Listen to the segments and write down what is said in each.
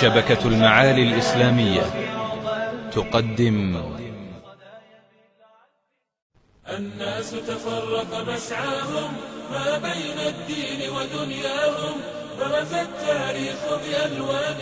شبكة المعالي الإسلامية تقدم. الناس تفرق مسعاهم ما بين الدين ودنياهم برز التاريخ بألوان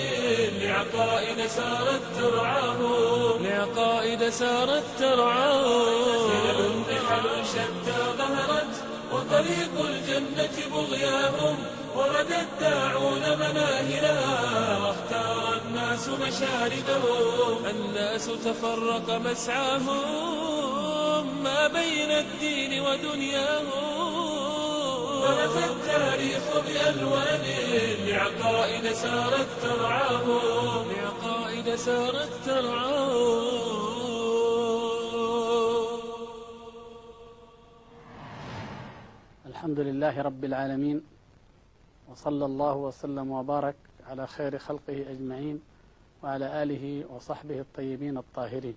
لعقائد سارت ترعاهم. لعقائد سارت ترعاهم. خلل نحل شتى ظهرت وطريق الجنة بغياهم ورد الداعون مناهلها واختار الناس مشاردهم الناس تفرق مسعاهم ما بين الدين ودنياهم. برز التاريخ بألوان لعقائد سارت ترعاهم. لعقائد سارت ترعاهم. الحمد لله رب العالمين وصلى الله وسلم وبارك على خير خلقه أجمعين وعلى آله وصحبه الطيبين الطاهرين.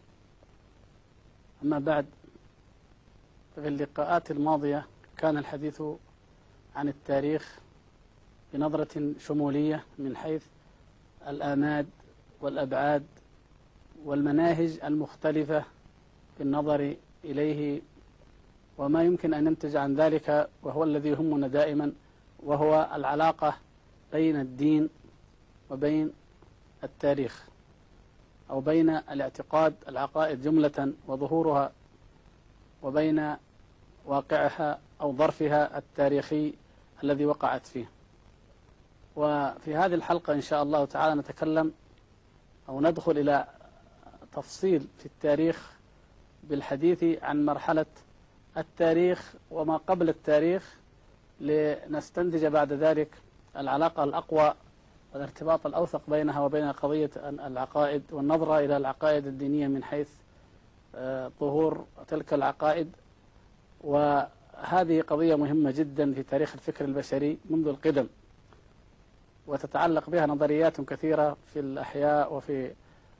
أما بعد ففي اللقاءات الماضية كان الحديث عن التاريخ بنظرة شمولية من حيث الآماد والأبعاد والمناهج المختلفة في النظر إليه وما يمكن أن ينتج عن ذلك وهو الذي يهمنا دائما وهو العلاقة بين الدين وبين التاريخ أو بين الاعتقاد العقائد جملة وظهورها وبين واقعها أو ظرفها التاريخي الذي وقعت فيه. وفي هذه الحلقة إن شاء الله تعالى نتكلم أو ندخل إلى تفصيل في التاريخ بالحديث عن مرحلة التاريخ وما قبل التاريخ لنستنتج بعد ذلك العلاقة الأقوى والارتباط الأوثق بينها وبين قضية العقائد والنظرة إلى العقائد الدينية من حيث ظهور تلك العقائد. وهذه قضية مهمة جدا في تاريخ الفكر البشري منذ القدم وتتعلق بها نظريات كثيرة في الأحياء وفي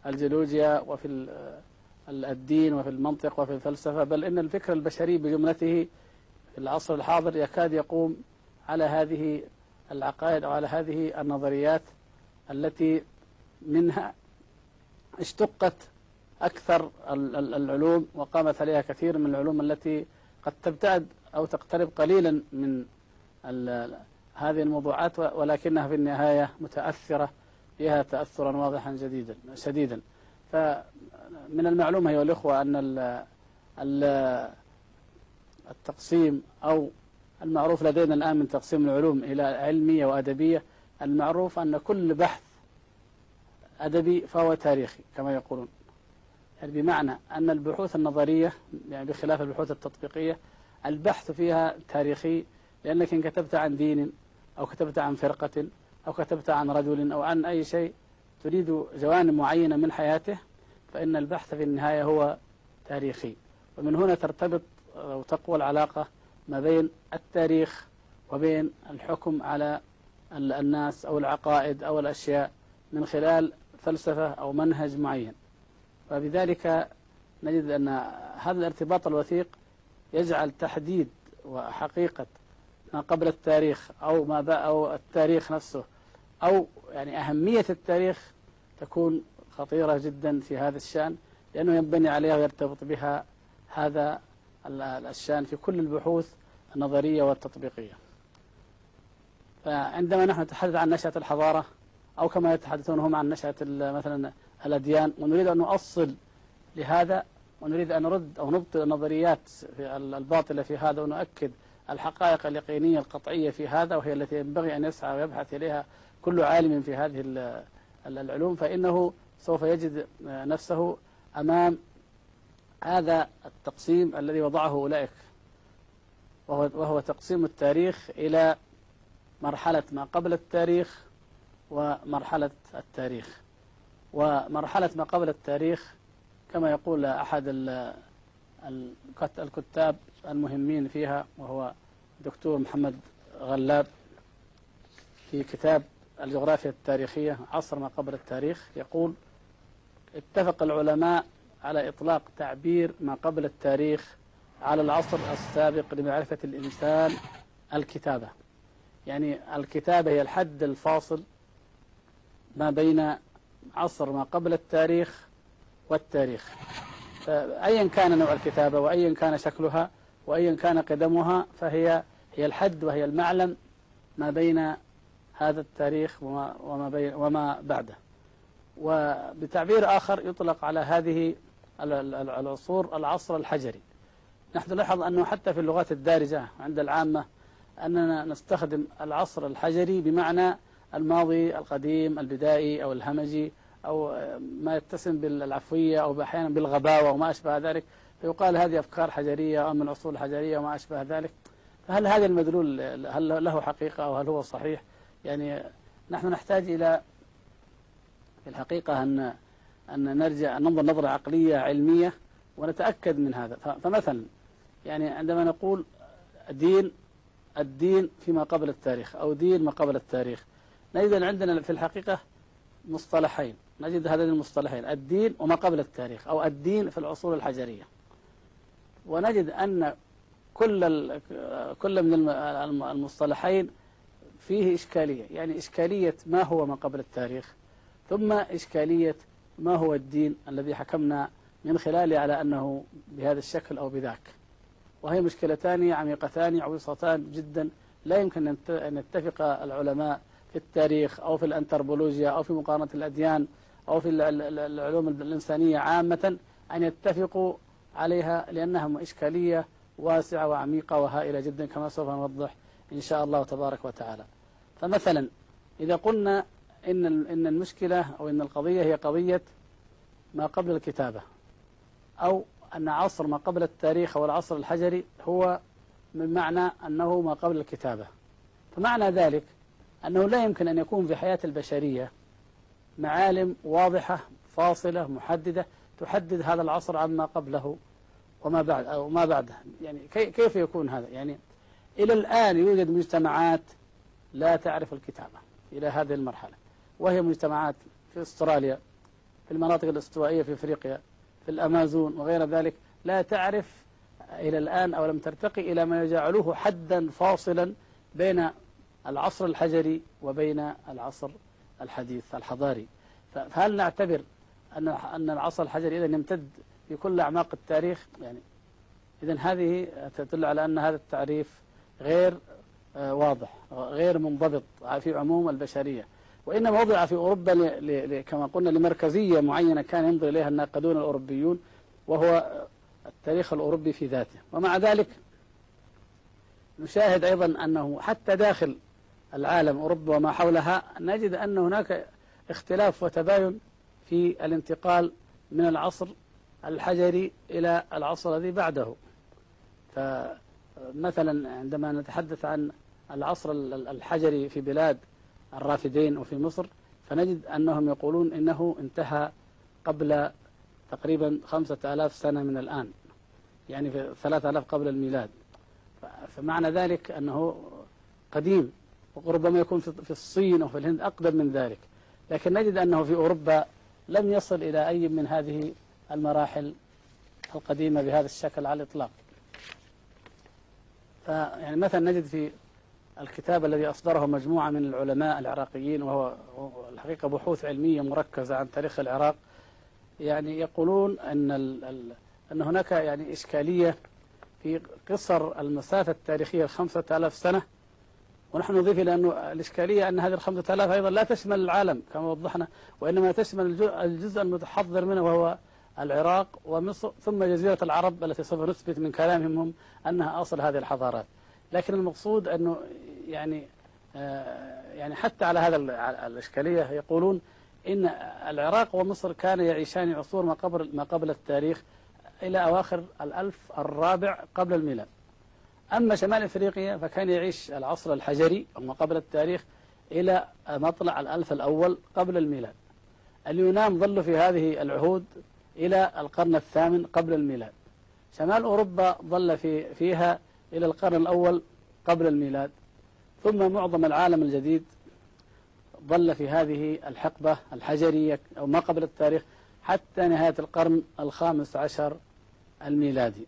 الجيولوجيا وفي الدين وفي المنطق وفي الفلسفة بل إن الفكر البشري بجملته في العصر الحاضر يكاد يقوم على هذه العقائد أو على هذه النظريات التي منها اشتقت أكثر العلوم وقامت عليها كثير من العلوم التي قد تبتعد أو تقترب قليلا من هذه الموضوعات ولكنها في النهاية متأثرة بها تأثرا واضحا جديدا شديدا. فمن المعلوم أيها الأخوة أن التقسيم أو المعروف لدينا الآن من تقسيم العلوم إلى علمية وأدبية المعروف أن كل بحث أدبي فهو تاريخي كما يقولون. يعني بمعنى أن البحوث النظرية يعني بخلاف البحوث التطبيقية البحث فيها تاريخي لأنك إن كتبت عن دين أو كتبت عن فرقة أو كتبت عن رجل أو عن أي شيء تريد جوانب معينة من حياته فإن البحث في النهاية هو تاريخي. ومن هنا ترتبط أو تقوى العلاقة ما بين التاريخ وبين الحكم على الناس أو العقائد أو الأشياء من خلال فلسفة أو منهج معين. فبذلك نجد أن هذا الارتباط الوثيق يجعل تحديد وحقيقة ما قبل التاريخ أو ما أو التاريخ نفسه أو يعني أهمية التاريخ تكون خطيرة جدا في هذا الشأن لأنه ينبني عليها ويرتبط بها هذا الشأن في كل البحوث النظرية والتطبيقية. فعندما نحن نتحدث عن نشأة الحضارة أو كما يتحدثون هم عن نشأة مثلا الأديان ونريد أن نؤصل لهذا ونريد أن نرد أو نبطل النظريات في الباطلة في هذا ونؤكد الحقائق اليقينية القطعية في هذا وهي التي ينبغي أن يسعى ويبحث إليها كل عالم في هذه العلوم فإنه سوف يجد نفسه أمام هذا التقسيم الذي وضعه أولئك وهو, وهو تقسيم التاريخ إلى مرحلة ما قبل التاريخ ومرحلة التاريخ. ومرحلة ما قبل التاريخ كما يقول أحد الكتاب المهمين فيها وهو دكتور محمد غلاب في كتاب الجغرافيا التاريخية عصر ما قبل التاريخ يقول اتفق العلماء على إطلاق تعبير ما قبل التاريخ على العصر السابق لمعرفة الإنسان الكتابة. يعني الكتابة هي الحد الفاصل ما بين عصر ما قبل التاريخ والتاريخ. أيا كان نوع الكتابة وأيا كان شكلها وأيا كان قدمها فهي هي الحد وهي المعلم ما بين هذا التاريخ وما, وما, بين وما بعده. وبتعبير آخر يطلق على هذه العصور العصر الحجري. نحن نلاحظ أنه حتى في اللغات الدارجة عند العامة أننا نستخدم العصر الحجري بمعنى الماضي القديم البدائي أو الهمجي أو ما يتسم بالعفوية أو أحيانا بالغباوة وما أشبه ذلك. فيقال هذه أفكار حجرية أو من أصول حجرية وما أشبه ذلك. فهل هذا المدلول هل له حقيقة أو هل هو صحيح؟ يعني نحن نحتاج إلى في الحقيقة أن أن نرجع ننظر نظرة عقلية علمية ونتأكد من هذا. فمثلا يعني عندما نقول دين الدين فيما قبل التاريخ أو دين ما قبل التاريخ. نجد أن عندنا في الحقيقة مصطلحين. نجد هذين المصطلحين الدين وما قبل التاريخ أو الدين في العصور الحجرية. ونجد أن كل كل من المصطلحين فيه إشكالية. يعني إشكالية ما هو ما قبل التاريخ ثم إشكالية ما هو الدين الذي حكمنا من خلاله على أنه بهذا الشكل أو بذاك. وهي مشكلتان عميقتان عويصتان جدا. لا يمكن أن يتفق العلماء في التاريخ أو في الأنتربولوجيا أو في مقارنة الأديان أو في العلوم الإنسانية عامة أن يتفقوا عليها لأنها إشكالية واسعة وعميقة وهائلة جدا كما سوف نوضح إن شاء الله تبارك وتعالى. فمثلا إذا قلنا إن إن المشكلة أو إن القضية هي قضية ما قبل الكتابة أو أن عصر ما قبل التاريخ أو العصر الحجري هو من معنى أنه ما قبل الكتابة. فمعنى ذلك أنه لا يمكن أن يكون في حياة البشرية معالم واضحة فاصلة محددة تحدد هذا العصر عما قبله وما بعد أو ما بعده. يعني كيف يكون هذا؟ يعني إلى الآن يوجد مجتمعات لا تعرف الكتابة إلى هذه المرحلة وهي مجتمعات في أستراليا في المناطق الاستوائية في أفريقيا في الأمازون وغير ذلك لا تعرف إلى الآن أو لم ترتقي إلى ما يجعله حدا فاصلا بين العصر الحجري وبين العصر الحديث الحضاري. فهل نعتبر أن أن العصر الحجري اذا يمتد في كل أعماق التاريخ؟ يعني اذا هذه تدل على أن هذا التعريف غير آه، واضح غير منضبط في عموم البشرية وإنما وضع في أوروبا. كما قلنا لمركزية معينة كان ينظر إليها الناقدون الأوروبيون وهو التاريخ الأوروبي في ذاته ومع ذلك نشاهد أيضا أنه حتى داخل العالم أوروبا وما حولها نجد أن هناك اختلاف وتباين في الانتقال من العصر الحجري إلى العصر الذي بعده فمثلا عندما نتحدث عن العصر الحجري في بلاد الرافدين وفي مصر فنجد أنهم يقولون إنه انتهى قبل تقريبا خمسة آلاف سنة من الآن يعني في ثلاثة آلاف قبل الميلاد. فمعنى ذلك أنه قديم وربما يكون في الصين وفي الهند أقدم من ذلك. لكن نجد أنه في أوروبا لم يصل إلى أي من هذه المراحل القديمة بهذا الشكل على الإطلاق. فيعني مثلا نجد في الكتاب الذي أصدره مجموعة من العلماء العراقيين وهو الحقيقة بحوث علمية مركزة عن تاريخ العراق يعني يقولون أن أن هناك يعني إشكالية في قصر المسافة التاريخية الخمسة آلاف سنة. ونحن نضيف إلى أن الإشكالية أن هذه الخمسة آلاف أيضا لا تشمل العالم كما وضحنا وإنما تشمل الجزء المتحضر منه وهو العراق ومصر ثم جزيرة العرب التي سوف نثبت من كلامهم هم أنها أصل هذه الحضارات. لكن المقصود أنه يعني آه، يعني حتى على هذا الإشكالية يقولون إن العراق ومصر كان يعيشان عصور ما قبل ما قبل التاريخ إلى أواخر الألف الرابع قبل الميلاد. أما شمال إفريقيا فكان يعيش العصر الحجري أو ما قبل التاريخ إلى مطلع الألف الأول قبل الميلاد. اليونان ظلوا في هذه العهود إلى القرن الثامن قبل الميلاد. شمال أوروبا ظل في فيها إلى القرن الأول قبل الميلاد. ثم معظم العالم الجديد ظل في هذه الحقبة الحجرية أو ما قبل التاريخ حتى نهاية القرن الخامس عشر الميلادي.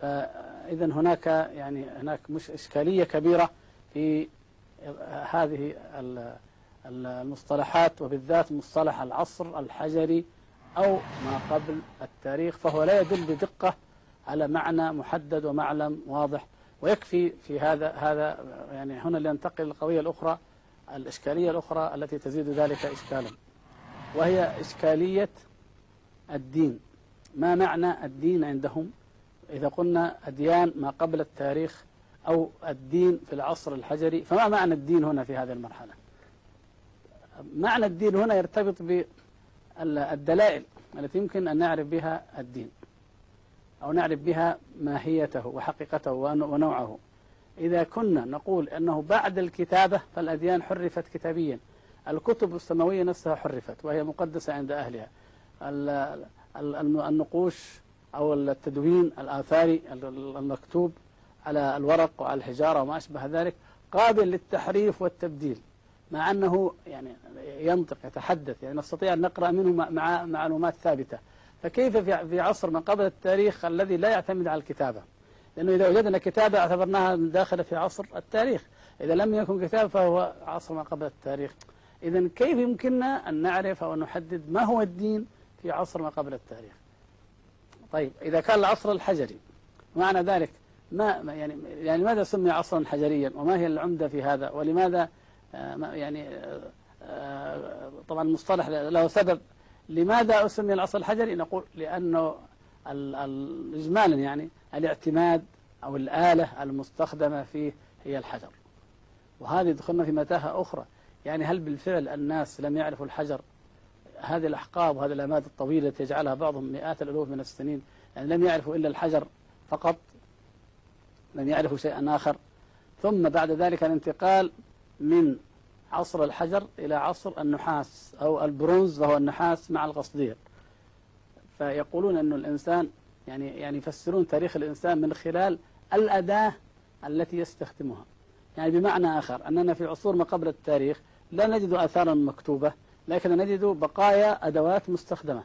فإذا هناك يعني هناك مش إشكالية كبيرة في هذه المصطلحات وبالذات مصطلح العصر الحجري أو ما قبل التاريخ فهو لا يدل بدقة على معنى محدد ومعلم واضح. ويكفي في هذا هذا يعني هنا لننتقل للقضية الأخرى الإشكالية الأخرى التي تزيد ذلك إشكالا. وهي إشكالية الدين. ما معنى الدين عندهم؟ إذا قلنا أديان ما قبل التاريخ أو الدين في العصر الحجري فما معنى الدين هنا في هذه المرحلة؟ معنى الدين هنا يرتبط بالدلائل التي يمكن أن نعرف بها الدين أو نعرف بها ماهيته وحقيقته ونوعه. إذا كنا نقول أنه بعد الكتابة فالأديان حرفت كتابيا. الكتب السماوية نفسها حرفت وهي مقدسة عند أهلها. النقوش أو التدوين الآثاري المكتوب على الورق وعلى الحجارة وما أشبه ذلك قابل للتحريف والتبديل. مع أنه يعني ينطق يتحدث يعني نستطيع أن نقرأ منه مع معلومات ثابتة. فكيف في عصر ما قبل التاريخ الذي لا يعتمد على الكتابة؟ لأنه إذا وجدنا كتابة اعتبرناها داخلة في عصر التاريخ. إذا لم يكن كتاب فهو عصر ما قبل التاريخ. إذا كيف يمكننا أن نعرف أو نحدد ما هو الدين في عصر ما قبل التاريخ؟ طيب إذا كان العصر الحجري معنى ذلك ما يعني يعني لماذا سمي عصرا حجريا؟ وما هي العمدة في هذا؟ ولماذا يعني آه، آه، طبعا المصطلح له سبب. لماذا أسمي العصر الحجري؟ نقول لأنه إجمالا يعني الاعتماد أو الآلة المستخدمة فيه هي الحجر. وهذه دخلنا في متاهة أخرى. يعني هل بالفعل الناس لم يعرفوا الحجر؟ هذه الأحقاب وهذه الأماد الطويلة التي يجعلها بعضهم مئات الألوف من السنين يعني لم يعرفوا إلا الحجر فقط لم يعرفوا شيئا آخر. ثم بعد ذلك الانتقال من عصر الحجر إلى عصر النحاس أو البرونز وهو النحاس مع القصدير. فيقولون أن الإنسان يعني يعني يفسرون تاريخ الإنسان من خلال الأداة التي يستخدمها. يعني بمعنى آخر أننا في عصور ما قبل التاريخ لا نجد آثارا مكتوبة لكن نجد بقايا أدوات مستخدمة.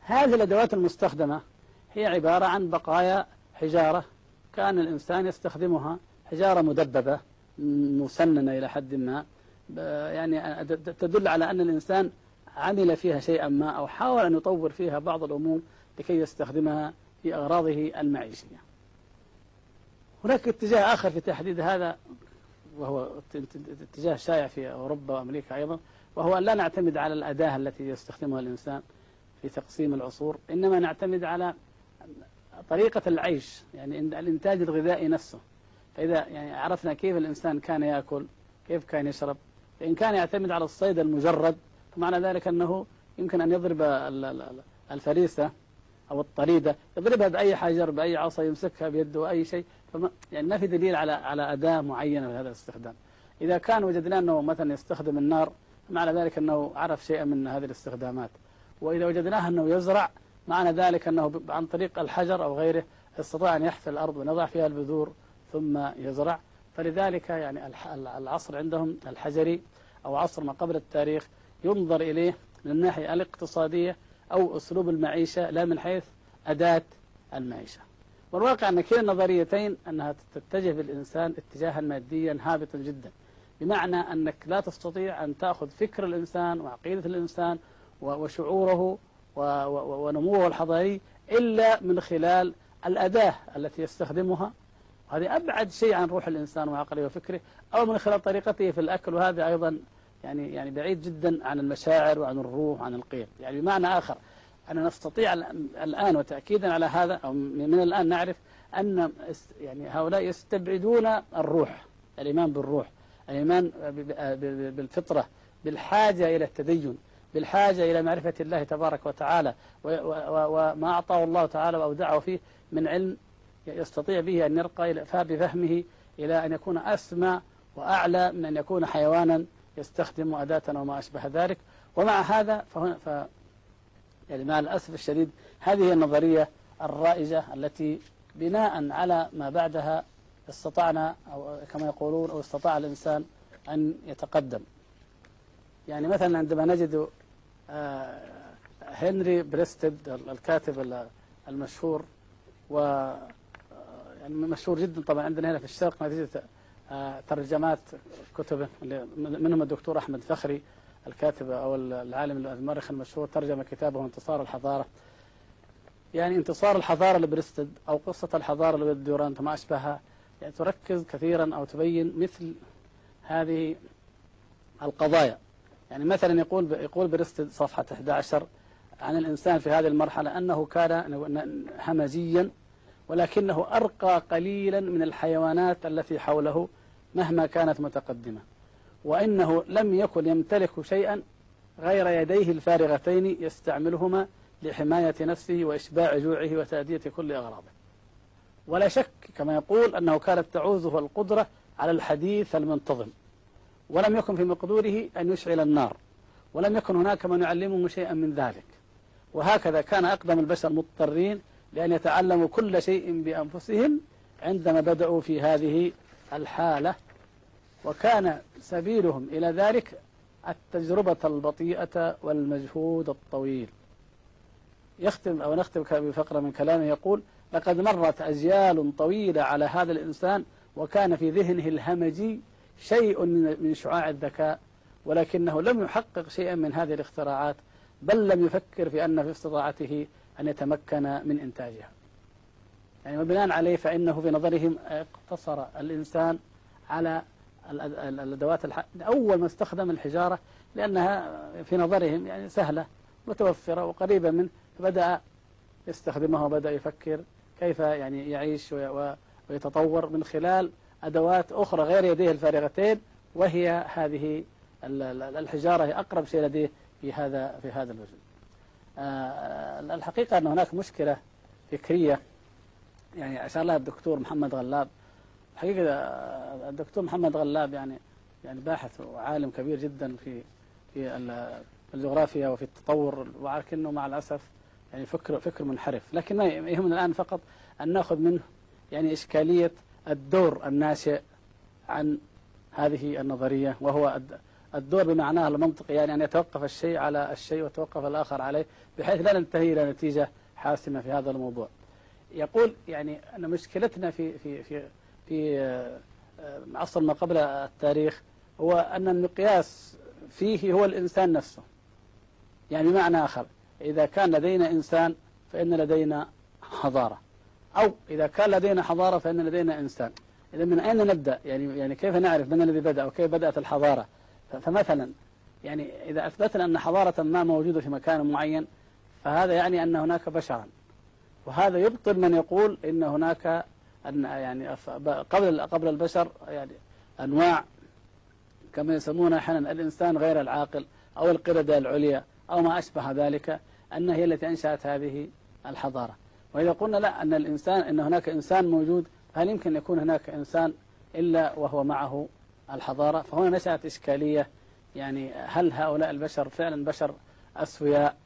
هذه الأدوات المستخدمة هي عبارة عن بقايا حجارة كان الإنسان يستخدمها حجارة مدببة مسننة إلى حد ما. يعني تدل على أن الإنسان عمل فيها شيئا ما أو حاول أن يطور فيها بعض الأمور لكي يستخدمها في أغراضه المعيشية. هناك اتجاه آخر في تحديد هذا وهو اتجاه شائع في أوروبا وأمريكا أيضا وهو أن لا نعتمد على الأداة التي يستخدمها الإنسان في تقسيم العصور إنما نعتمد على طريقة العيش يعني الإنتاج الغذائي نفسه. فإذا يعني عرفنا كيف الإنسان كان يأكل كيف كان يشرب. فإن كان يعتمد على الصيد المجرد فمعنى ذلك أنه يمكن أن يضرب الفريسة أو الطريدة يضربها بأي حجر بأي عصا يمسكها بيده أي شيء. فما يعني ما في دليل على على أداة معينة لهذا الاستخدام. إذا كان وجدنا أنه مثلا يستخدم النار معنى ذلك أنه عرف شيئا من هذه الاستخدامات. وإذا وجدناه أنه يزرع معنى ذلك أنه عن طريق الحجر أو غيره استطاع أن يحفر الأرض ويضع فيها البذور ثم يزرع. فلذلك يعني العصر عندهم الحجري أو عصر ما قبل التاريخ ينظر إليه من الناحية الاقتصادية أو أسلوب المعيشة لا من حيث أداة المعيشة. والواقع أن كلا النظريتين أنها تتجه بالإنسان اتجاها ماديا هابطا جدا. بمعنى أنك لا تستطيع أن تأخذ فكر الإنسان وعقيدة الإنسان وشعوره ونموه الحضاري إلا من خلال الأداة التي يستخدمها وهذه أبعد شيء عن روح الإنسان وعقله وفكره أو من خلال طريقته في الأكل وهذا أيضا يعني يعني بعيد جدا عن المشاعر وعن الروح وعن القيم. يعني بمعنى آخر أن نستطيع الآن وتأكيدا على هذا أو من الآن نعرف أن يعني هؤلاء يستبعدون الروح الإيمان بالروح الإيمان بالفطرة بالحاجة إلى التدين بالحاجة إلى معرفة الله تبارك وتعالى وما أعطاه الله تعالى وأودعه فيه من علم يستطيع به أن يرقى بفهمه إلى أن يكون أسمى وأعلى من أن يكون حيوانا يستخدم أداة وما أشبه ذلك. ومع هذا فهنا ف يعني مع الأسف الشديد هذه هي النظرية الرائجة التي بناء على ما بعدها استطعنا أو كما يقولون أو استطاع الإنسان أن يتقدم. يعني مثلا عندما نجد آه، هنري بريستد الكاتب المشهور و يعني مشهور جدا طبعا عندنا هنا في الشرق نتيجة آه، ترجمات كتبه منهم الدكتور أحمد فخري الكاتب أو العالم المؤرخ المشهور ترجم كتابه انتصار الحضارة يعني انتصار الحضارة لبريستد أو قصة الحضارة لدورانت وما أشبهها يعني تركز كثيرا أو تبين مثل هذه القضايا. يعني مثلا يقول يقول بريستد صفحة 11 عن الإنسان في هذه المرحلة أنه كان همجيا ولكنه أرقى قليلا من الحيوانات التي حوله مهما كانت متقدمة. وإنه لم يكن يمتلك شيئا غير يديه الفارغتين يستعملهما لحماية نفسه وإشباع جوعه وتأدية كل أغراضه. ولا شك كما يقول أنه كانت تعوزه القدرة على الحديث المنتظم. ولم يكن في مقدوره أن يشعل النار. ولم يكن هناك من يعلمه شيئا من ذلك. وهكذا كان أقدم البشر مضطرين لأن يتعلموا كل شيء بأنفسهم عندما بدأوا في هذه الحالة. وكان سبيلهم إلى ذلك التجربة البطيئة والمجهود الطويل. يختم أو نختم بفقرة من كلامه يقول لقد مرت أجيال طويلة على هذا الإنسان وكان في ذهنه الهمجي شيء من شعاع الذكاء ولكنه لم يحقق شيئا من هذه الاختراعات بل لم يفكر في أن في استطاعته أن يتمكن من إنتاجها يعني وبناء عليه فإنه في نظرهم اقتصر الإنسان على الأدوات الح... أول ما استخدم الحجارة لأنها في نظرهم يعني سهلة متوفرة وقريبة منه فبدأ يستخدمها وبدأ يفكر كيف يعني يعيش ويتطور من خلال أدوات أخرى غير يديه الفارغتين وهي هذه الحجارة هي أقرب شيء لديه في هذا في هذا الوجود. الحقيقة أن هناك مشكلة فكرية. يعني أشار لها الدكتور محمد غلاب حقيقة الدكتور محمد غلاب يعني يعني باحث وعالم كبير جدا في في الجغرافيا وفي التطور ولكنه مع الأسف يعني فكر فكر منحرف. لكن ما يهمنا الآن فقط أن نأخذ منه يعني إشكالية الدور الناشئ عن هذه النظرية وهو الدور بمعناه المنطقي يعني أن يتوقف الشيء على الشيء ويتوقف الآخر عليه بحيث لا ننتهي إلى نتيجة حاسمة في هذا الموضوع. يقول يعني أن مشكلتنا في في في في عصر ما قبل التاريخ هو أن المقياس فيه هو الإنسان نفسه. يعني بمعنى آخر إذا كان لدينا إنسان فإن لدينا حضارة أو إذا كان لدينا حضارة فإن لدينا إنسان. إذا من أين نبدأ؟ يعني يعني كيف نعرف من الذي بدأ وكيف بدأت الحضارة؟ فمثلا يعني إذا أثبتنا أن حضارة ما موجودة في مكان معين فهذا يعني أن هناك بشرا. وهذا يبطل من يقول إن هناك أن يعني قبل قبل البشر يعني أنواع كما يسمونها أحيانا الإنسان غير العاقل أو القردة العليا أو ما أشبه ذلك أنها هي التي أنشأت هذه الحضارة. وإذا قلنا لا أن الإنسان أن هناك إنسان موجود هل يمكن يكون هناك إنسان إلا وهو معه الحضارة فهنا نشأت إشكالية. يعني هل هؤلاء البشر فعلا بشر أسوياء؟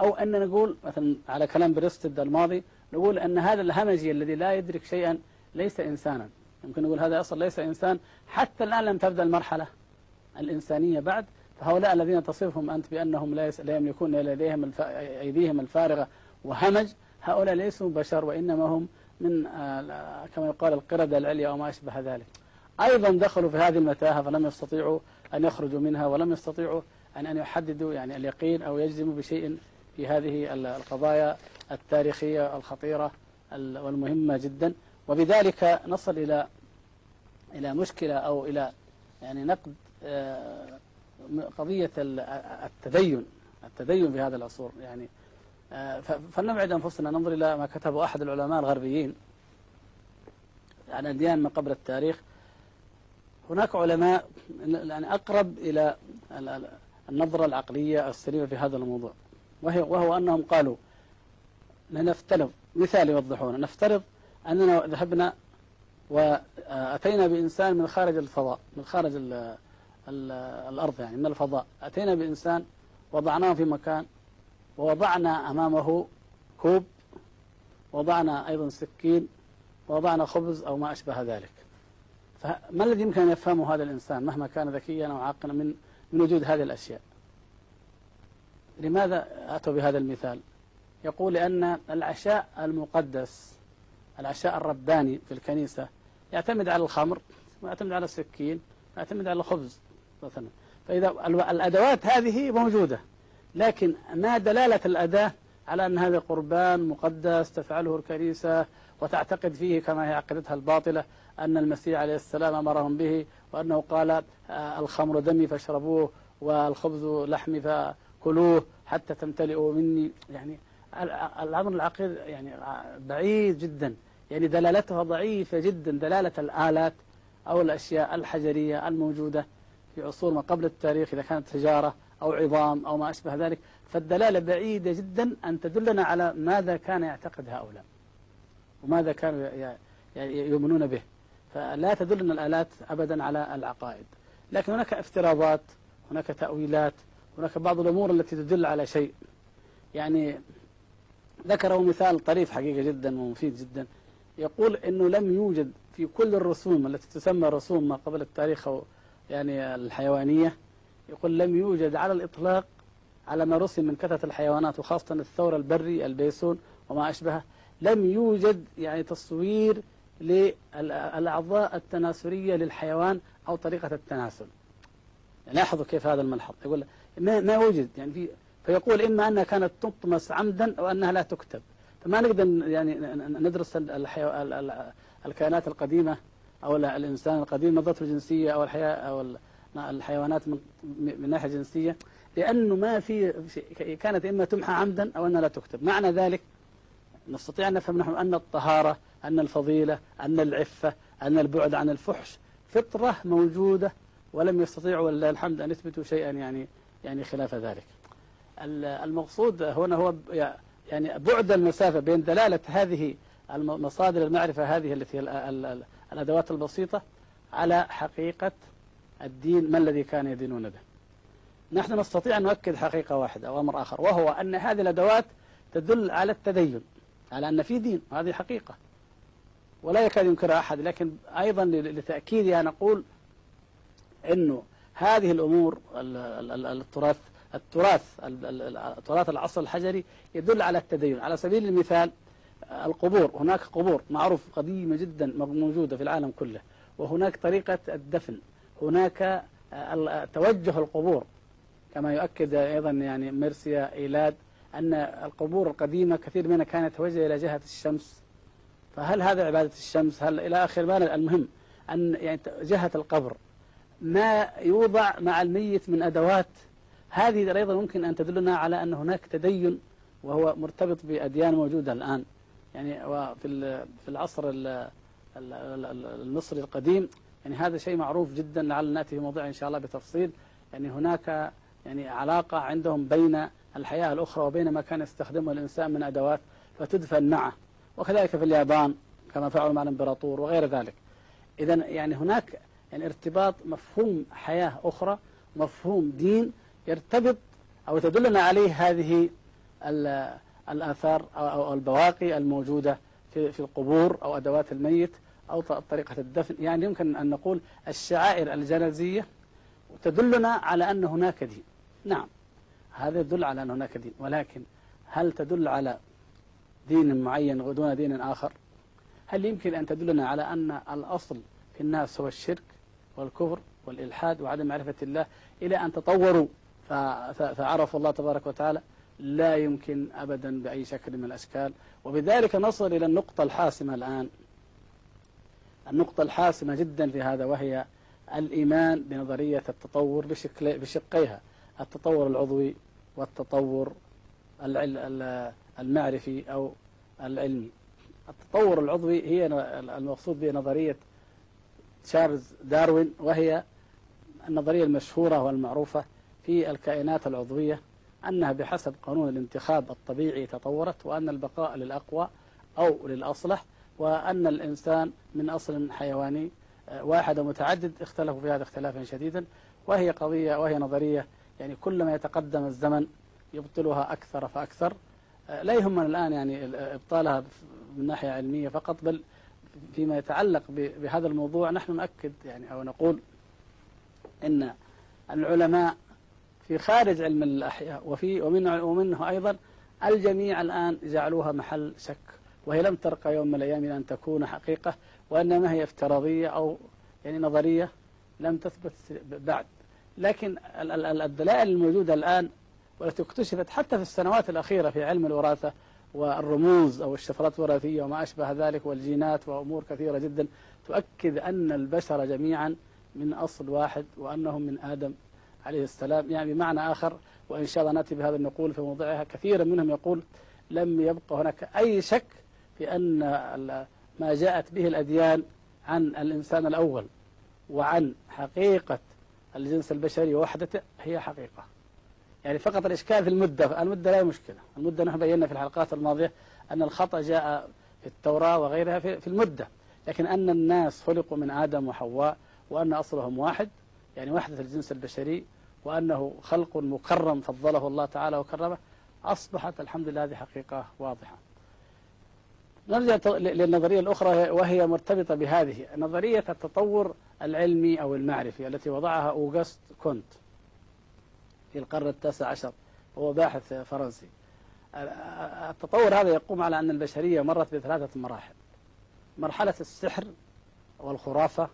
أو أن نقول مثلا على كلام بريستد الماضي نقول أن هذا الهمجي الذي لا يدرك شيئا ليس إنسانا. يمكن نقول هذا أصلا ليس إنسان حتى الآن لم تبدأ المرحلة الإنسانية بعد. فهؤلاء الذين تصفهم أنت بأنهم لا يملكون لديهم الف... أيديهم الفارغة وهمج هؤلاء ليسوا بشر وإنما هم من كما يقال القردة العليا وما أشبه ذلك. أيضا دخلوا في هذه المتاهة فلم يستطيعوا أن يخرجوا منها ولم يستطيعوا أن أن يحددوا يعني اليقين أو يجزموا بشيء في هذه القضايا التاريخية الخطيرة والمهمة جدا. وبذلك نصل إلى إلى مشكلة أو إلى يعني نقد قضية التدين التدين في هذا العصور. يعني فلنبعد أنفسنا ننظر إلى ما كتبه أحد العلماء الغربيين عن أديان ما قبل التاريخ. هناك علماء يعني أقرب إلى النظرة العقلية السليمة في هذا الموضوع. وهي وهو أنهم قالوا لنفترض مثال يوضحونه. نفترض أننا ذهبنا وأتينا بإنسان من خارج الفضاء من خارج ال ال الأرض يعني من الفضاء. أتينا بإنسان وضعناه في مكان ووضعنا أمامه كوب وضعنا أيضا سكين ووضعنا خبز أو ما أشبه ذلك. فما الذي يمكن أن يفهمه هذا الإنسان مهما كان ذكيا أو عاقلا من من وجود هذه الأشياء؟ لماذا أتوا بهذا المثال؟ يقول لأن العشاء المقدس العشاء الرباني في الكنيسة يعتمد على الخمر ويعتمد على السكين ويعتمد على الخبز مثلا. فإذا الأدوات هذه موجودة لكن ما دلالة الأداة على أن هذا قربان مقدس تفعله الكنيسة وتعتقد فيه كما هي عقيدتها الباطلة؟ أن المسيح عليه السلام أمرهم به وأنه قال آه، الخمر دمي فاشربوه والخبز لحمي فكلوه حتى تمتلئوا مني. يعني الأمر العقيد يعني بعيد جدا. يعني دلالتها ضعيفة جدا دلالة الآلات أو الأشياء الحجرية الموجودة في عصور ما قبل التاريخ إذا كانت تجارة أو عظام أو ما أشبه ذلك. فالدلالة بعيدة جدا أن تدلنا على ماذا كان يعتقد هؤلاء وماذا كانوا يؤمنون به. فلا تدلنا الآلات أبدا على العقائد. لكن هناك افتراضات هناك تأويلات هناك بعض الأمور التي تدل على شيء. يعني ذكروا مثال طريف حقيقة جدا ومفيد جدا. يقول أنه لم يوجد في كل الرسوم التي تسمى رسوم ما قبل التاريخ أو يعني الحيوانية يقول لم يوجد على الإطلاق على ما رسم من كثرة الحيوانات وخاصة الثور البري البيسون وما أشبهه. لم يوجد يعني تصوير للأعضاء التناسلية للحيوان أو طريقة التناسل. لاحظوا كيف هذا الملحظ. يقول ما ما وجد. يعني في فيقول إما أنها كانت تطمس عمدا أو أنها لا تكتب. فما نقدر يعني ندرس الحيو... الكائنات القديمة أو الإنسان القديم نظرته الجنسية أو الحياة أو الحيوانات من, من ناحية جنسية. لأنه ما في كانت إما تمحى عمدا أو أنها لا تكتب. معنى ذلك نستطيع أن نفهم نحن أن الطهارة أن الفضيلة أن العفة أن البعد عن الفحش. فطرة موجودة ولم يستطيعوا ولله الحمد أن يثبتوا شيئا يعني يعني خلاف ذلك. المقصود هنا هو يعني بعد المسافة بين دلالة هذه مصادر المعرفة هذه التي هي الأدوات البسيطة على حقيقة الدين ما الذي كان يدينون به. نحن نستطيع أن نؤكد حقيقة واحدة أو أمر آخر وهو أن هذه الأدوات تدل على التدين على أن في دين هذه حقيقة. ولا يكاد ينكرها أحد لكن أيضا لتأكيدها نقول أنه هذه الأمور التراث التراث تراث العصر الحجري يدل على التدين. على سبيل المثال القبور هناك قبور معروف قديمة جدا موجودة في العالم كله وهناك طريقة الدفن هناك توجه القبور كما يؤكد أيضا يعني ميرسيا إيلاد أن القبور القديمة كثير منها كانت توجه إلى جهة الشمس فهل هذا عبادة الشمس؟ هل إلى آخر ما المهم أن يعني جهة القبر ما يوضع مع الميت من أدوات. هذه أيضا ممكن أن تدلنا على أن هناك تدين وهو مرتبط بأديان موجودة الآن. يعني وفي في العصر المصري القديم يعني هذا شيء معروف جدا لعل نأتي في موضوع إن شاء الله بتفصيل. يعني هناك يعني علاقة عندهم بين الحياة الأخرى وبين ما كان يستخدمه الإنسان من أدوات فتدفن معه. وكذلك في اليابان كما فعلوا مع الإمبراطور وغير ذلك. إذا يعني هناك يعني ارتباط مفهوم حياة أخرى مفهوم دين يرتبط أو تدلنا عليه هذه الآثار أو البواقي الموجودة في القبور أو أدوات الميت أو طريقة الدفن. يعني يمكن أن نقول الشعائر الجنازية تدلنا على أن هناك دين. نعم هذا يدل على أن هناك دين. ولكن هل تدل على دين معين دون دين آخر. هل يمكن أن تدلنا على أن الأصل في الناس هو الشرك والكفر والإلحاد وعدم معرفة الله إلى أن تطوروا؟ فعرفوا الله تبارك وتعالى لا يمكن أبدا بأي شكل من الأشكال. وبذلك نصل إلى النقطة الحاسمة الآن. النقطة الحاسمة جدا في هذا وهي الإيمان بنظرية التطور بشكل بشقيها. التطور العضوي والتطور المعرفي أو العلمي. التطور العضوي هي المقصود بنظرية تشارلز داروين وهي النظرية المشهورة والمعروفة في الكائنات العضوية أنها بحسب قانون الانتخاب الطبيعي تطورت وأن البقاء للأقوى أو للأصلح وأن الإنسان من أصل حيواني آه، واحد ومتعدد اختلفوا في هذا اختلافا شديدا. وهي قضية وهي نظرية يعني كلما يتقدم الزمن يبطلها أكثر فأكثر. لا يهمنا الآن يعني إبطالها من ناحية علمية فقط بل فيما يتعلق بهذا الموضوع نحن نؤكد يعني أو نقول إن العلماء في خارج علم الأحياء وفي ومنه, ومنه أيضا الجميع الآن جعلوها محل شك وهي لم ترقى يوم من الأيام إلى أن تكون حقيقة وإنما هي افتراضية أو يعني نظرية لم تثبت بعد. لكن الدلائل الموجودة الآن والتي اكتشفت حتى في السنوات الأخيرة في علم الوراثة والرموز أو الشفرات الوراثية وما أشبه ذلك والجينات وأمور كثيرة جدا تؤكد أن البشر جميعا من أصل واحد وأنهم من آدم عليه السلام. يعني بمعنى آخر وإن شاء الله نأتي بهذا النقول في موضعها. كثيرا منهم يقول لم يبقى هناك أي شك في أن ما جاءت به الأديان عن الإنسان الأول وعن حقيقة الجنس البشري ووحدته هي حقيقة. يعني فقط الإشكال في المدة المدة لا مشكلة. المدة نحن بينا في الحلقات الماضية أن الخطأ جاء في التوراة وغيرها في المدة. لكن أن الناس خلقوا من آدم وحواء وأن أصلهم واحد يعني وحدة الجنس البشري وأنه خلق مكرم فضله الله تعالى وكرمه أصبحت الحمد لله هذه حقيقة واضحة. نرجع للنظرية الأخرى وهي مرتبطة بهذه نظرية التطور العلمي أو المعرفي التي وضعها أوغست كونت. في القرن التاسع عشر وهو باحث فرنسي. التطور هذا يقوم على أن البشرية مرت بثلاثة مراحل. مرحلة السحر والخرافة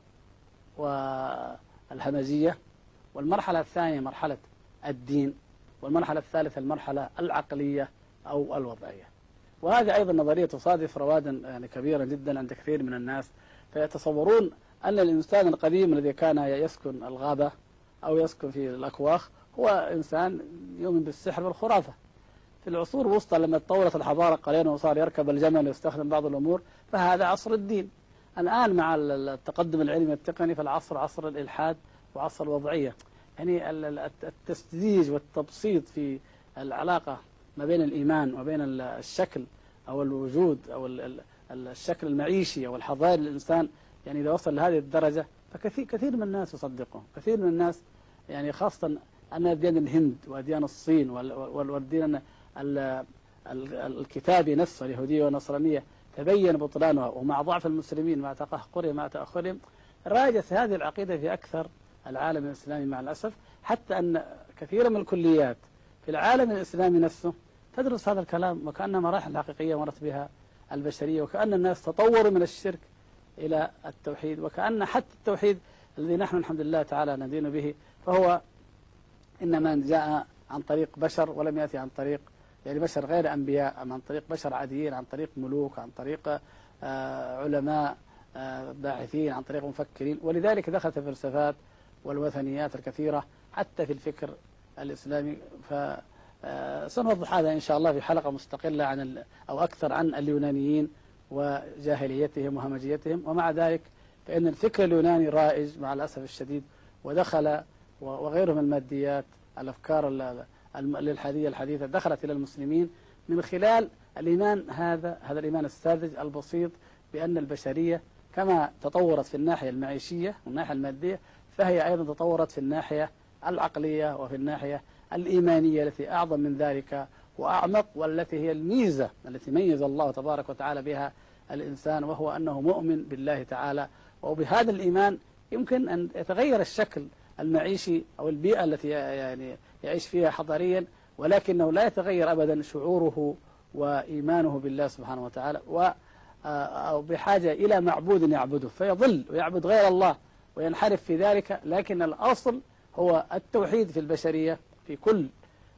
والهمجية والمرحلة الثانية مرحلة الدين والمرحلة الثالثة المرحلة العقلية أو الوضعية. وهذه أيضا نظرية تصادف روادا يعني كبيرا جدا عند كثير من الناس فيتصورون أن الإنسان القديم الذي كان يسكن الغابة أو يسكن في الأكواخ هو إنسان يؤمن بالسحر والخرافة. في العصور الوسطى لما تطورت الحضارة قليلا وصار يركب الجمل ويستخدم بعض الأمور فهذا عصر الدين. الآن مع التقدم العلمي والتقني فالعصر عصر الإلحاد وعصر الوضعية. يعني التسديج والتبسيط في العلاقة ما بين الإيمان وبين الشكل أو الوجود أو الشكل المعيشي أو الحضاري للإنسان. يعني إذا وصل لهذه الدرجة فكثير كثير من الناس يصدقه كثير من الناس يعني خاصة أن أديان الهند وأديان الصين والدين الكتابي نفسه اليهودية والنصرانية. تبين بطلانها. ومع ضعف المسلمين مع تقهقرهم مع تأخرهم راجت هذه العقيدة في أكثر العالم الإسلامي مع الأسف. حتى أن كثيرا من الكليات في العالم الإسلامي نفسه تدرس هذا الكلام وكأنها مراحل حقيقية مرت بها البشرية وكأن الناس تطوروا من الشرك إلى التوحيد. وكأن حتى التوحيد الذي نحن الحمد لله تعالى ندين به فهو إنما جاء عن طريق بشر ولم يأتي عن طريق يعني بشر غير أنبياء أم عن طريق بشر عاديين عن طريق ملوك عن طريق آه، علماء آه، باحثين عن طريق مفكرين. ولذلك دخلت الفلسفات والوثنيات الكثيرة حتى في الفكر الإسلامي. ف آه، سنوضح هذا إن شاء الله في حلقة مستقلة عن أو أكثر عن اليونانيين وجاهليتهم وهمجيتهم. ومع ذلك فإن الفكر اليوناني رائج مع الأسف الشديد ودخل وغيره من الماديات الأفكار الإلحادية الحديثة دخلت إلى المسلمين من خلال الإيمان هذا هذا الإيمان الساذج البسيط بأن البشرية كما تطورت في الناحية المعيشية والناحية المادية فهي أيضا تطورت في الناحية العقلية وفي الناحية الإيمانية التي أعظم من ذلك وأعمق والتي هي الميزة التي ميز الله تبارك وتعالى بها الإنسان وهو أنه مؤمن بالله تعالى. وبهذا الإيمان يمكن أن يتغير الشكل المعيشي أو البيئة التي يعني يعيش فيها حضاريا ولكنه لا يتغير أبدا شعوره وإيمانه بالله سبحانه وتعالى و أو بحاجة إلى معبود يعبده فيضل ويعبد غير الله وينحرف في ذلك لكن الأصل هو التوحيد في البشرية في كل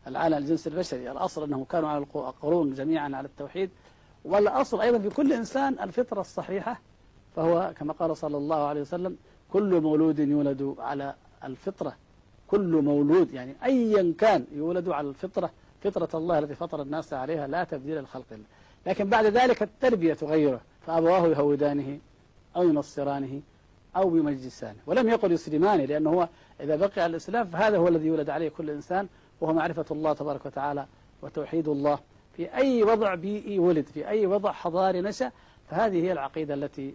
العالم الجنس البشري. الأصل أنهم كانوا على القرون جميعا على التوحيد والأصل أيضا في كل إنسان الفطرة الصحيحة فهو كما قال صلى الله عليه وسلم كل مولود يولد على الفطرة كل مولود يعني أيا كان يولد على الفطرة فطرة الله التي فطر الناس عليها لا تبديل الخلق الله لكن بعد ذلك التربية تغيره فأبواه يهودانه أو ينصرانه أو يمجسانه. ولم يقل يسلمانه لأنه هو إذا بقي على الإسلام فهذا هو الذي يولد عليه كل إنسان وهو معرفة الله تبارك وتعالى وتوحيد الله. في أي وضع بيئي ولد في أي وضع حضاري نشأ فهذه هي العقيدة التي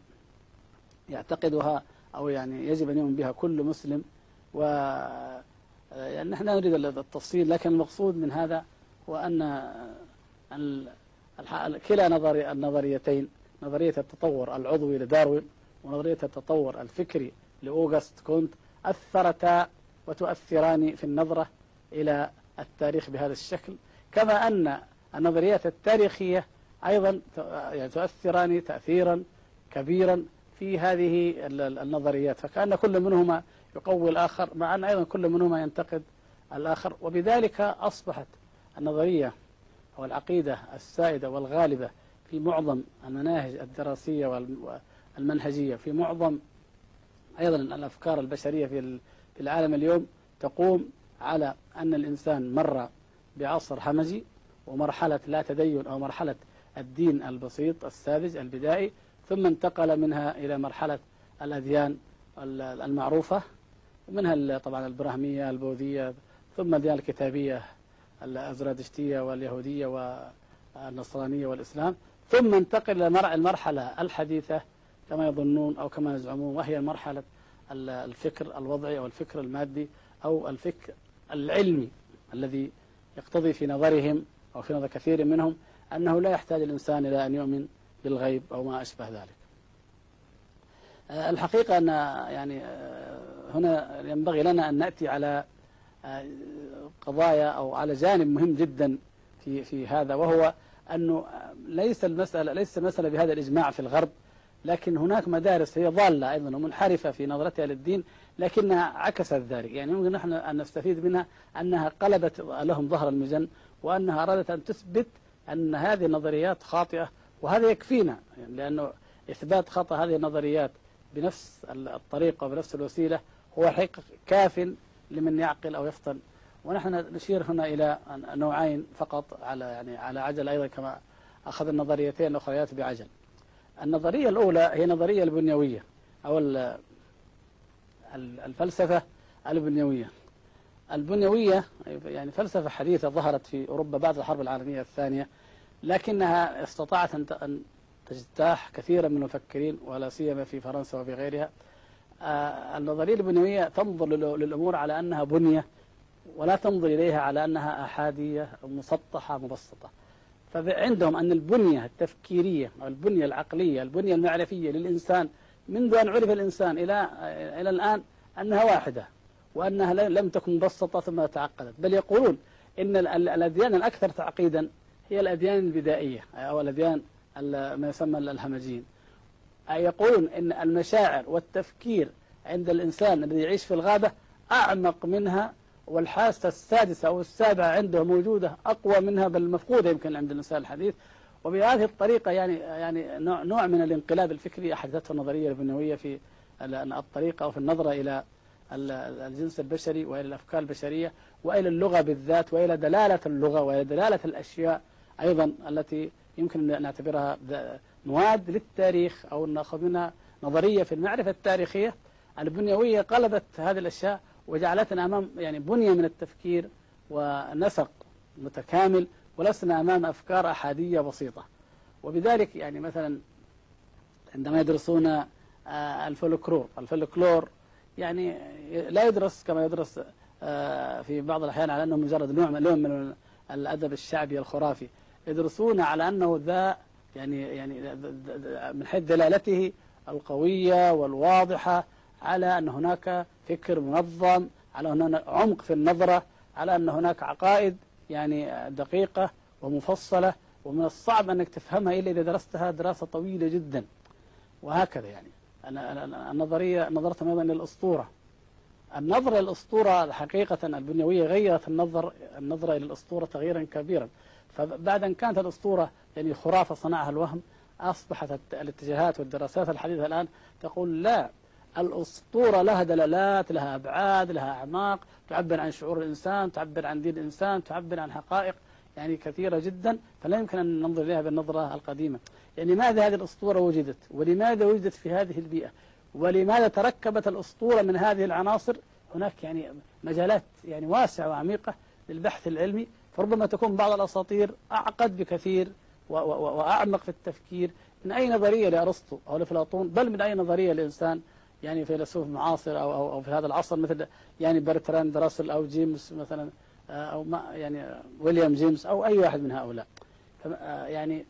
يعتقدها أو يعني يجب أن يؤمن بها كل مسلم و يعني نحن لا نريد التفصيل لكن المقصود من هذا هو أن كلا نظري النظريتين نظرية التطور العضوي لداروين ونظرية التطور الفكري لأوغست كونت أثرتا وتؤثران في النظرة إلى التاريخ بهذا الشكل. كما أن النظريات التاريخية أيضا يعني تؤثران تأثيرا كبيرا في في هذه النظريات. فكأن كل منهما يقوي الآخر مع أن أيضا كل منهما ينتقد الآخر. وبذلك أصبحت النظرية أو العقيدة السائدة والغالبة في معظم المناهج الدراسية والمنهجية في معظم أيضا الأفكار البشرية في العالم اليوم تقوم على أن الإنسان مر بعصر همجي ومرحلة لا تدين أو مرحلة الدين البسيط الساذج البدائي ثم انتقل منها إلى مرحلة الأديان المعروفة. ومنها طبعا البراهمية البوذية ثم الديانة الكتابية الأزرادشتية واليهودية والنصرانية والإسلام. ثم انتقل إلى المرحلة الحديثة كما يظنون أو كما يزعمون وهي مرحلة الفكر الوضعي أو الفكر المادي أو الفكر العلمي الذي يقتضي في نظرهم أو في نظر كثير منهم أنه لا يحتاج الإنسان إلى أن يؤمن بالغيب أو ما أشبه ذلك. الحقيقة أن يعني آه، هنا ينبغي لنا أن نأتي على آه، قضايا أو على جانب مهم جدا في في هذا وهو أنه ليس المسألة ليس المسألة بهذا الإجماع في الغرب لكن هناك مدارس هي ضالة أيضا ومنحرفة في نظرتها للدين لكنها عكست ذلك. يعني يمكن نحن أن نستفيد منها أنها قلبت لهم ظهر المجن وأنها أرادت أن تثبت أن هذه النظريات خاطئة وهذا يكفينا يعني لأنه إثبات خطأ هذه النظريات بنفس الطريقة وبنفس الوسيلة هو حقيقة كاف لمن يعقل أو يفطن. ونحن نشير هنا إلى نوعين فقط على يعني على عجل أيضا كما أخذ النظريتين الأخريات بعجل. النظرية الأولى هي نظرية البنيوية أو الفلسفة البنيوية. البنيوية يعني فلسفة حديثة ظهرت في أوروبا بعد الحرب العالمية الثانية لكنها استطاعت أن تجتاح كثيرا من المفكرين ولا سيما في فرنسا وفي غيرها. آه، النظرية البنيوية تنظر للأمور على أنها بنية ولا تنظر إليها على أنها أحادية مسطحة مبسطة. فعندهم أن البنية التفكيرية أو البنية العقلية البنية المعرفية للإنسان منذ أن عرف الإنسان إلى إلى الآن أنها واحدة وأنها لم تكن مبسطة ثم تعقدت. بل يقولون إن الأديان الأكثر تعقيدا هي الأديان البدائية أو الأديان ما يسمى الهمجيين يقولون إن المشاعر والتفكير عند الإنسان الذي يعيش في الغابة أعمق منها والحاسة السادسة أو السابعة عنده موجودة أقوى منها بل مفقودة يمكن عند الإنسان الحديث. وبهذه الطريقة يعني يعني نوع من الانقلاب الفكري أحدثته النظرية البنوية في الطريقة أو في النظرة إلى الجنس البشري وإلى الأفكار البشرية وإلى اللغة بالذات وإلى دلالة اللغة وإلى دلالة الأشياء أيضا التي يمكن أن نعتبرها مواد للتاريخ أو نأخذ منها نظرية في المعرفة التاريخية. البنيوية قلبت هذه الأشياء وجعلتنا أمام يعني بنية من التفكير ونسق متكامل ولسنا أمام أفكار أحادية بسيطة. وبذلك يعني مثلا عندما يدرسون آه، الفولكلور الفولكلور يعني لا يدرس كما يدرس آه، في بعض الأحيان على أنه مجرد نوع من الأدب الشعبي الخرافي. يدرسون على أنه ذا يعني يعني من حيث دلالته القوية والواضحة على أن هناك فكر منظم على أن هناك عمق في النظرة على أن هناك عقائد يعني دقيقة ومفصلة ومن الصعب أنك تفهمها إلا إذا درستها دراسة طويلة جدا. وهكذا يعني. أنا النظرية نظرت أيضا للأسطورة. النظرة للأسطورة حقيقة البنيوية غيرت النظر النظرة إلى الأسطورة تغييرا كبيرا. فبعد أن كانت الأسطورة يعني خرافة صنعها الوهم أصبحت الاتجاهات والدراسات الحديثة الآن تقول لا الأسطورة لها دلالات لها أبعاد لها أعماق تعبر عن شعور الإنسان تعبر عن دين الإنسان تعبر عن حقائق يعني كثيرة جدا فلا يمكن أن ننظر إليها بالنظرة القديمة. يعني لماذا هذه الأسطورة وجدت؟ ولماذا وجدت في هذه البيئة؟ ولماذا تركبت الأسطورة من هذه العناصر؟ هناك يعني مجالات يعني واسعة وعميقة للبحث العلمي فربما تكون بعض الأساطير أعقد بكثير وأعمق في التفكير. من أي نظرية لأرسطو أو لأفلاطون بل من أي نظرية لإنسان يعني فيلسوف معاصر أو, أو, أو في هذا العصر مثل يعني برتراند راسل أو جيمس مثلا آه، أو ما يعني ويليام جيمس أو أي واحد من هؤلاء. آه، يعني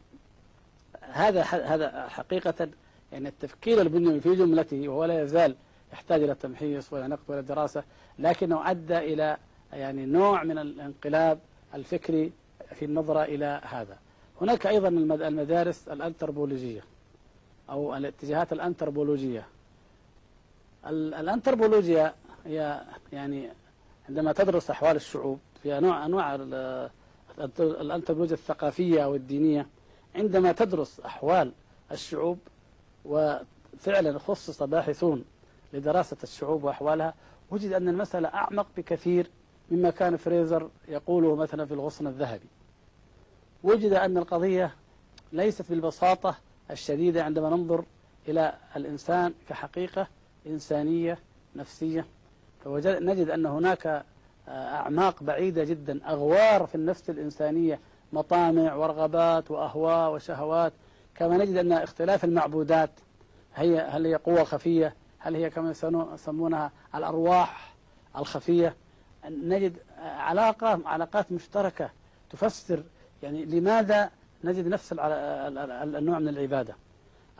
هذا هذا حقيقة يعني التفكير البنيوي في جملته وهو لا يزال يحتاج إلى تمحيص ولا نقد ولا دراسة لكنه أدى إلى يعني نوع من الانقلاب الفكري في النظرة إلى هذا. هناك أيضا المدارس الأنثروبولوجية أو الاتجاهات الأنثروبولوجية. الأنثروبولوجيا هي يعني عندما تدرس أحوال الشعوب في أنواع أنواع الأنثروبولوجيا الثقافية أو الدينية. عندما تدرس أحوال الشعوب وفعلا خصص باحثون لدراسة الشعوب وأحوالها وجد أن المسألة أعمق بكثير مما كان فريزر يقوله مثلا في الغصن الذهبي. وجد أن القضية ليست بالبساطة الشديدة عندما ننظر إلى الإنسان كحقيقة إنسانية نفسية. فنجد أن هناك أعماق بعيدة جدا أغوار في النفس الإنسانية مطامع ورغبات وأهواء وشهوات. كما نجد أن اختلاف المعبودات هي هل هي قوة خفية هل هي كما يسمونها الأرواح الخفية. نجد علاقة علاقات مشتركة تفسر يعني لماذا نجد نفس النوع من العبادة.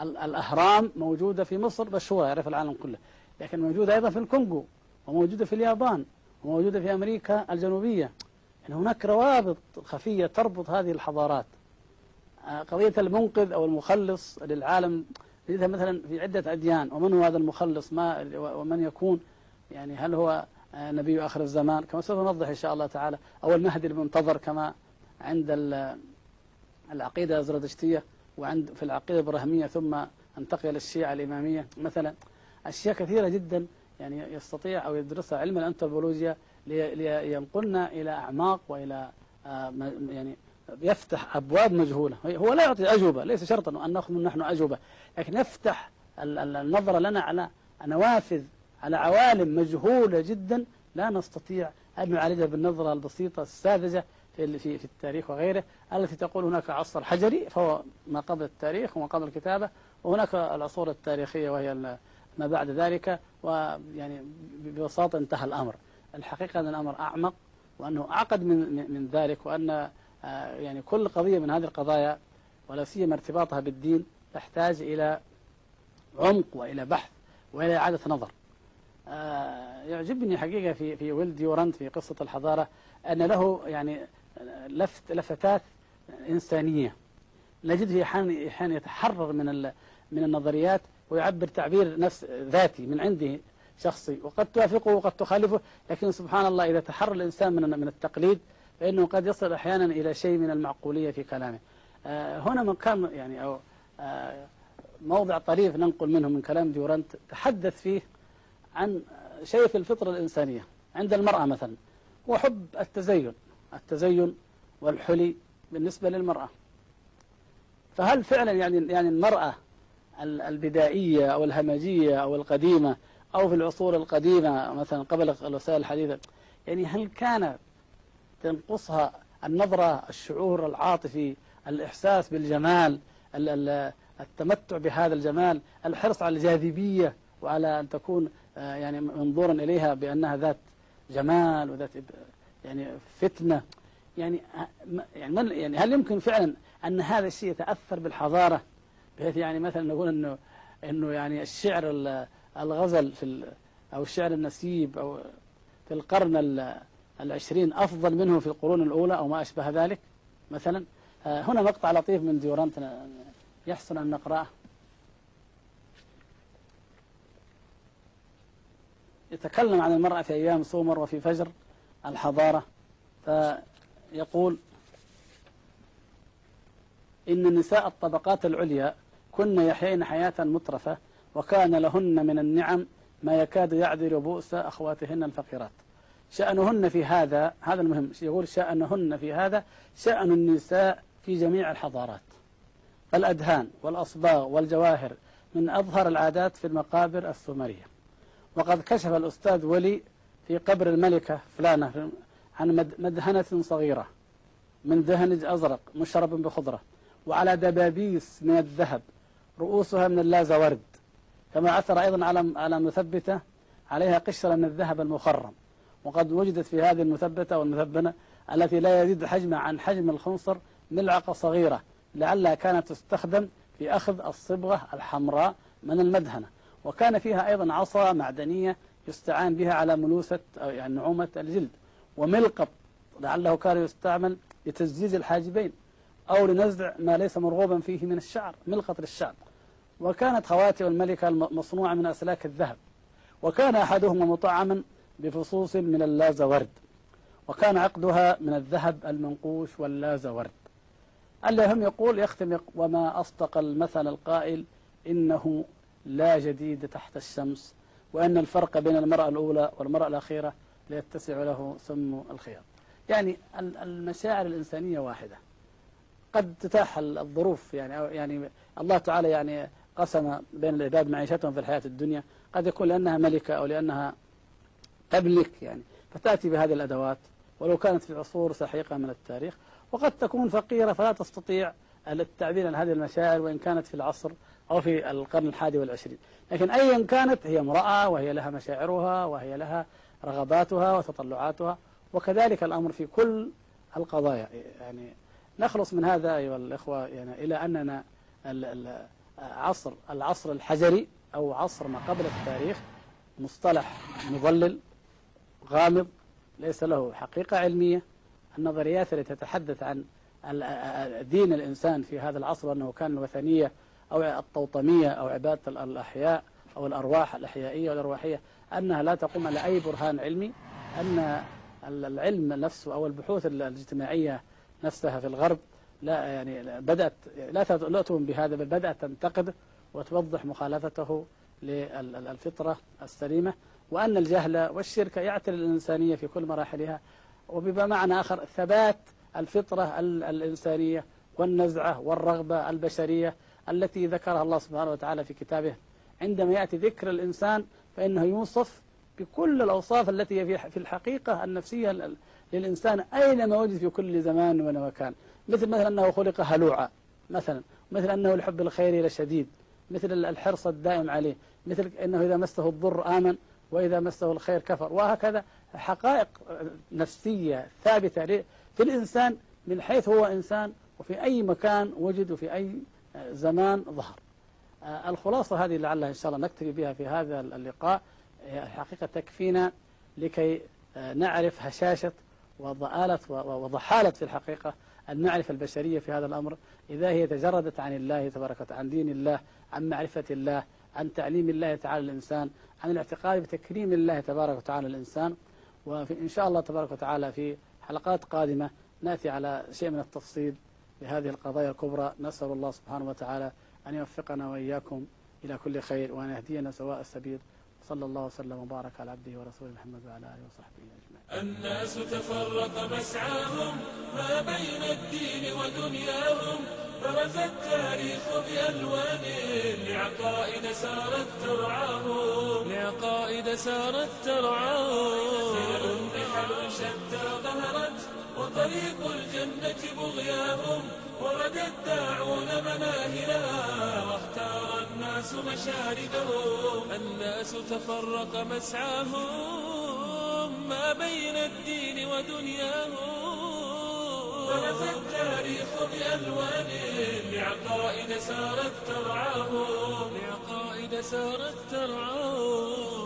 الأهرام موجودة في مصر مشهورة يعرف العالم كله لكن موجودة أيضا في الكونغو وموجودة في اليابان وموجودة في أمريكا الجنوبية. يعني هناك روابط خفية تربط هذه الحضارات. آه، قضية المنقذ أو المخلص للعالم مثلا في عدة أديان ومن هو هذا المخلص؟ ما ومن يكون؟ يعني هل هو نبي آخر الزمان كما سوف نوضح إن شاء الله تعالى. أو المهدي المنتظر كما عند العقيدة الزردشتية وعند في العقيدة الإبراهيمية ثم انتقل الشيعة الإمامية. مثلا أشياء كثيرة جدا يعني يستطيع أو يدرسها علم الأنثروبولوجيا لينقلنا إلى أعماق وإلى آه، يعني يفتح أبواب مجهولة. هو لا يعطي أجوبة ليس شرطا أن نأخذ نحن أجوبة لكن يفتح النظر لنا على نوافذ على عوالم مجهولة جدا لا نستطيع أن نعالجها بالنظرة البسيطة الساذجة في في التاريخ وغيره التي تقول هناك عصر حجري فهو ما قبل التاريخ وما قبل الكتابة وهناك العصور التاريخية وهي ما بعد ذلك ويعني ببساطة انتهى الأمر. الحقيقة أن الأمر أعمق وأنه أعقد من من ذلك وأن آه، يعني كل قضية من هذه القضايا ولا سيما ارتباطها بالدين تحتاج إلى عمق وإلى بحث وإلى إعادة نظر. يعجبني حقيقة في في ويل ديورانت في قصة الحضارة أن له يعني لفت لفتات إنسانية. نجده أحيانا يتحرر من من النظريات ويعبر تعبير نفس ذاتي من عنده شخصي. وقد توافقه وقد تخالفه لكن سبحان الله إذا تحرر الإنسان من من التقليد فإنه قد يصل أحيانا إلى شيء من المعقولية في كلامه. آه، هنا مكان يعني أو آه، موضع طريف ننقل منه من كلام ديورانت تحدث فيه عن شيء في الفطرة الإنسانية عند المرأة مثلا وحب التزين التزين والحلي بالنسبة للمرأة. فهل فعلا يعني يعني المرأة البدائية أو الهمجية أو القديمة أو في العصور القديمة مثلا قبل الوسائل الحديثة يعني هل كان تنقصها النظرة الشعور العاطفي الإحساس بالجمال التمتع بهذا الجمال الحرص على الجاذبية وعلى أن تكون آه، يعني منظورا إليها بأنها ذات جمال وذات يعني فتنة. يعني يعني يعني هل يمكن فعلا أن هذا الشيء يتأثر بالحضارة؟ بحيث يعني مثلا نقول أنه أنه يعني الشعر الغزل في أو الشعر النسيب أو في القرن العشرين أفضل منه في القرون الأولى أو ما أشبه ذلك مثلا. آه، هنا مقطع لطيف من ديورانت يحسن أن نقرأه. يتكلم عن المرأة في أيام سومر وفي فجر الحضارة فيقول إن النساء الطبقات العليا كن يحيين حياة مترفة وكان لهن من النعم ما يكاد يعذر بؤس أخواتهن الفقيرات. شأنهن في هذا هذا المهم يقول شأنهن في هذا شأن النساء في جميع الحضارات. الأدهان والأصباغ والجواهر من أظهر العادات في المقابر السومرية. وقد كشف الأستاذ ولي في قبر الملكة فلانة عن مدهنة صغيرة من دهن أزرق مشرب بخضرة وعلى دبابيس من الذهب رؤوسها من اللاز ورد كما عثر أيضا على على مثبتة عليها قشرة من الذهب المخرم وقد وجدت في هذه المثبتة والمثبنة التي لا يزيد حجمها عن حجم الخنصر ملعقة صغيرة لعلها كانت تستخدم في أخذ الصبغة الحمراء من المدهنة وكان فيها أيضا عصا معدنية يستعان بها على ملوسة أو يعني نعومة الجلد. وملقط لعله كان يستعمل لتزجيج الحاجبين أو لنزع ما ليس مرغوبا فيه من الشعر ملقط للشعر وكانت خواتم الملكة مصنوعة من أسلاك الذهب. وكان أحدهما مطعما بفصوص من اللازورد. وكان عقدها من الذهب المنقوش واللازورد. المهم يقول يختم وما أصدق المثل القائل إنه لا جديد تحت الشمس وأن الفرق بين المرأة الأولى والمرأة الأخيرة لا يتسع له سم الخياط. يعني المشاعر الإنسانية واحدة. قد تتاح الظروف يعني يعني الله تعالى يعني قسم بين العباد معيشتهم في الحياة الدنيا. قد يكون لأنها ملكة أو لأنها تملك يعني فتأتي بهذه الأدوات. ولو كانت في عصور سحيقة من التاريخ وقد تكون فقيرة فلا تستطيع التعبير عن هذه المشاعر وإن كانت في العصر أو في القرن الحادي والعشرين. لكن أيا كانت هي امرأة وهي لها مشاعرها وهي لها رغباتها وتطلعاتها وكذلك الأمر في كل القضايا. يعني نخلص من هذا أيها الإخوة يعني إلى أننا عصر العصر الحجري أو عصر ما قبل التاريخ مصطلح مضلل غامض ليس له حقيقة علمية. النظريات التي تتحدث عن دين الإنسان في هذا العصر أنه كان الوثنية أو الطوطمية أو عبادة الأحياء أو الأرواح الأحيائية والأرواحية أنها لا تقوم على أي برهان علمي أن العلم نفسه أو البحوث الاجتماعية نفسها في الغرب لا يعني بدأت لا تؤمن بهذا بل بدأت تنتقد وتوضح مخالفته للفطرة السليمة وأن الجهل والشرك يعتل الإنسانية في كل مراحلها. وبمعنى آخر ثبات الفطرة الإنسانية والنزعة والرغبة البشرية التي ذكرها الله سبحانه وتعالى في كتابه. عندما يأتي ذكر الإنسان فإنه يوصف بكل الأوصاف التي هي في الحقيقة النفسية للإنسان أينما وجد في كل زمان ومكان مثل مثلا أنه خلق هلوعا مثلا. مثل أنه لحب الخير لشديد مثل الحرص الدائم عليه مثل أنه إذا مسه الضر آمن وإذا مسه الخير كفر. وهكذا حقائق نفسية ثابتة في الإنسان من حيث هو إنسان وفي أي مكان وجد وفي أي زمان ظهر. الخلاصة هذه لعلها إن شاء الله نكتفي بها في هذا اللقاء. الحقيقة تكفينا لكي نعرف هشاشة وضآلة وضحالة في الحقيقة المعرفة البشرية في هذا الأمر إذا هي تجردت عن الله تبارك وتعالى عن دين الله عن معرفة الله عن تعليم الله تعالى الإنسان عن الاعتقاد بتكريم الله تبارك وتعالى الإنسان وإن شاء الله تبارك وتعالى في حلقات قادمة نأتي على شيء من التفصيل لهذه القضايا الكبرى نسأل الله سبحانه وتعالى أن يوفقنا وإياكم إلى كل خير وأن يهدينا سواء السبيل. صلى الله وسلم وبارك على عبده ورسوله محمد وعلى آله وصحبه أجمعين. الناس تفرق مسعاهم ما بين الدين ودنياهم برز التاريخ بألوان لعقائد سارت ترعاهم. لعقائد سارت ترعاهم. خلل بحر شتى وطريق الجنة بغياهم ورد الداعون مناهلا واختار الناس مشاردهم الناس تفرق مسعاهم ما بين الدين ودنياهم. برز التاريخ بألوان لعقائد سارت ترعاهم. لعقائد سارت ترعاهم.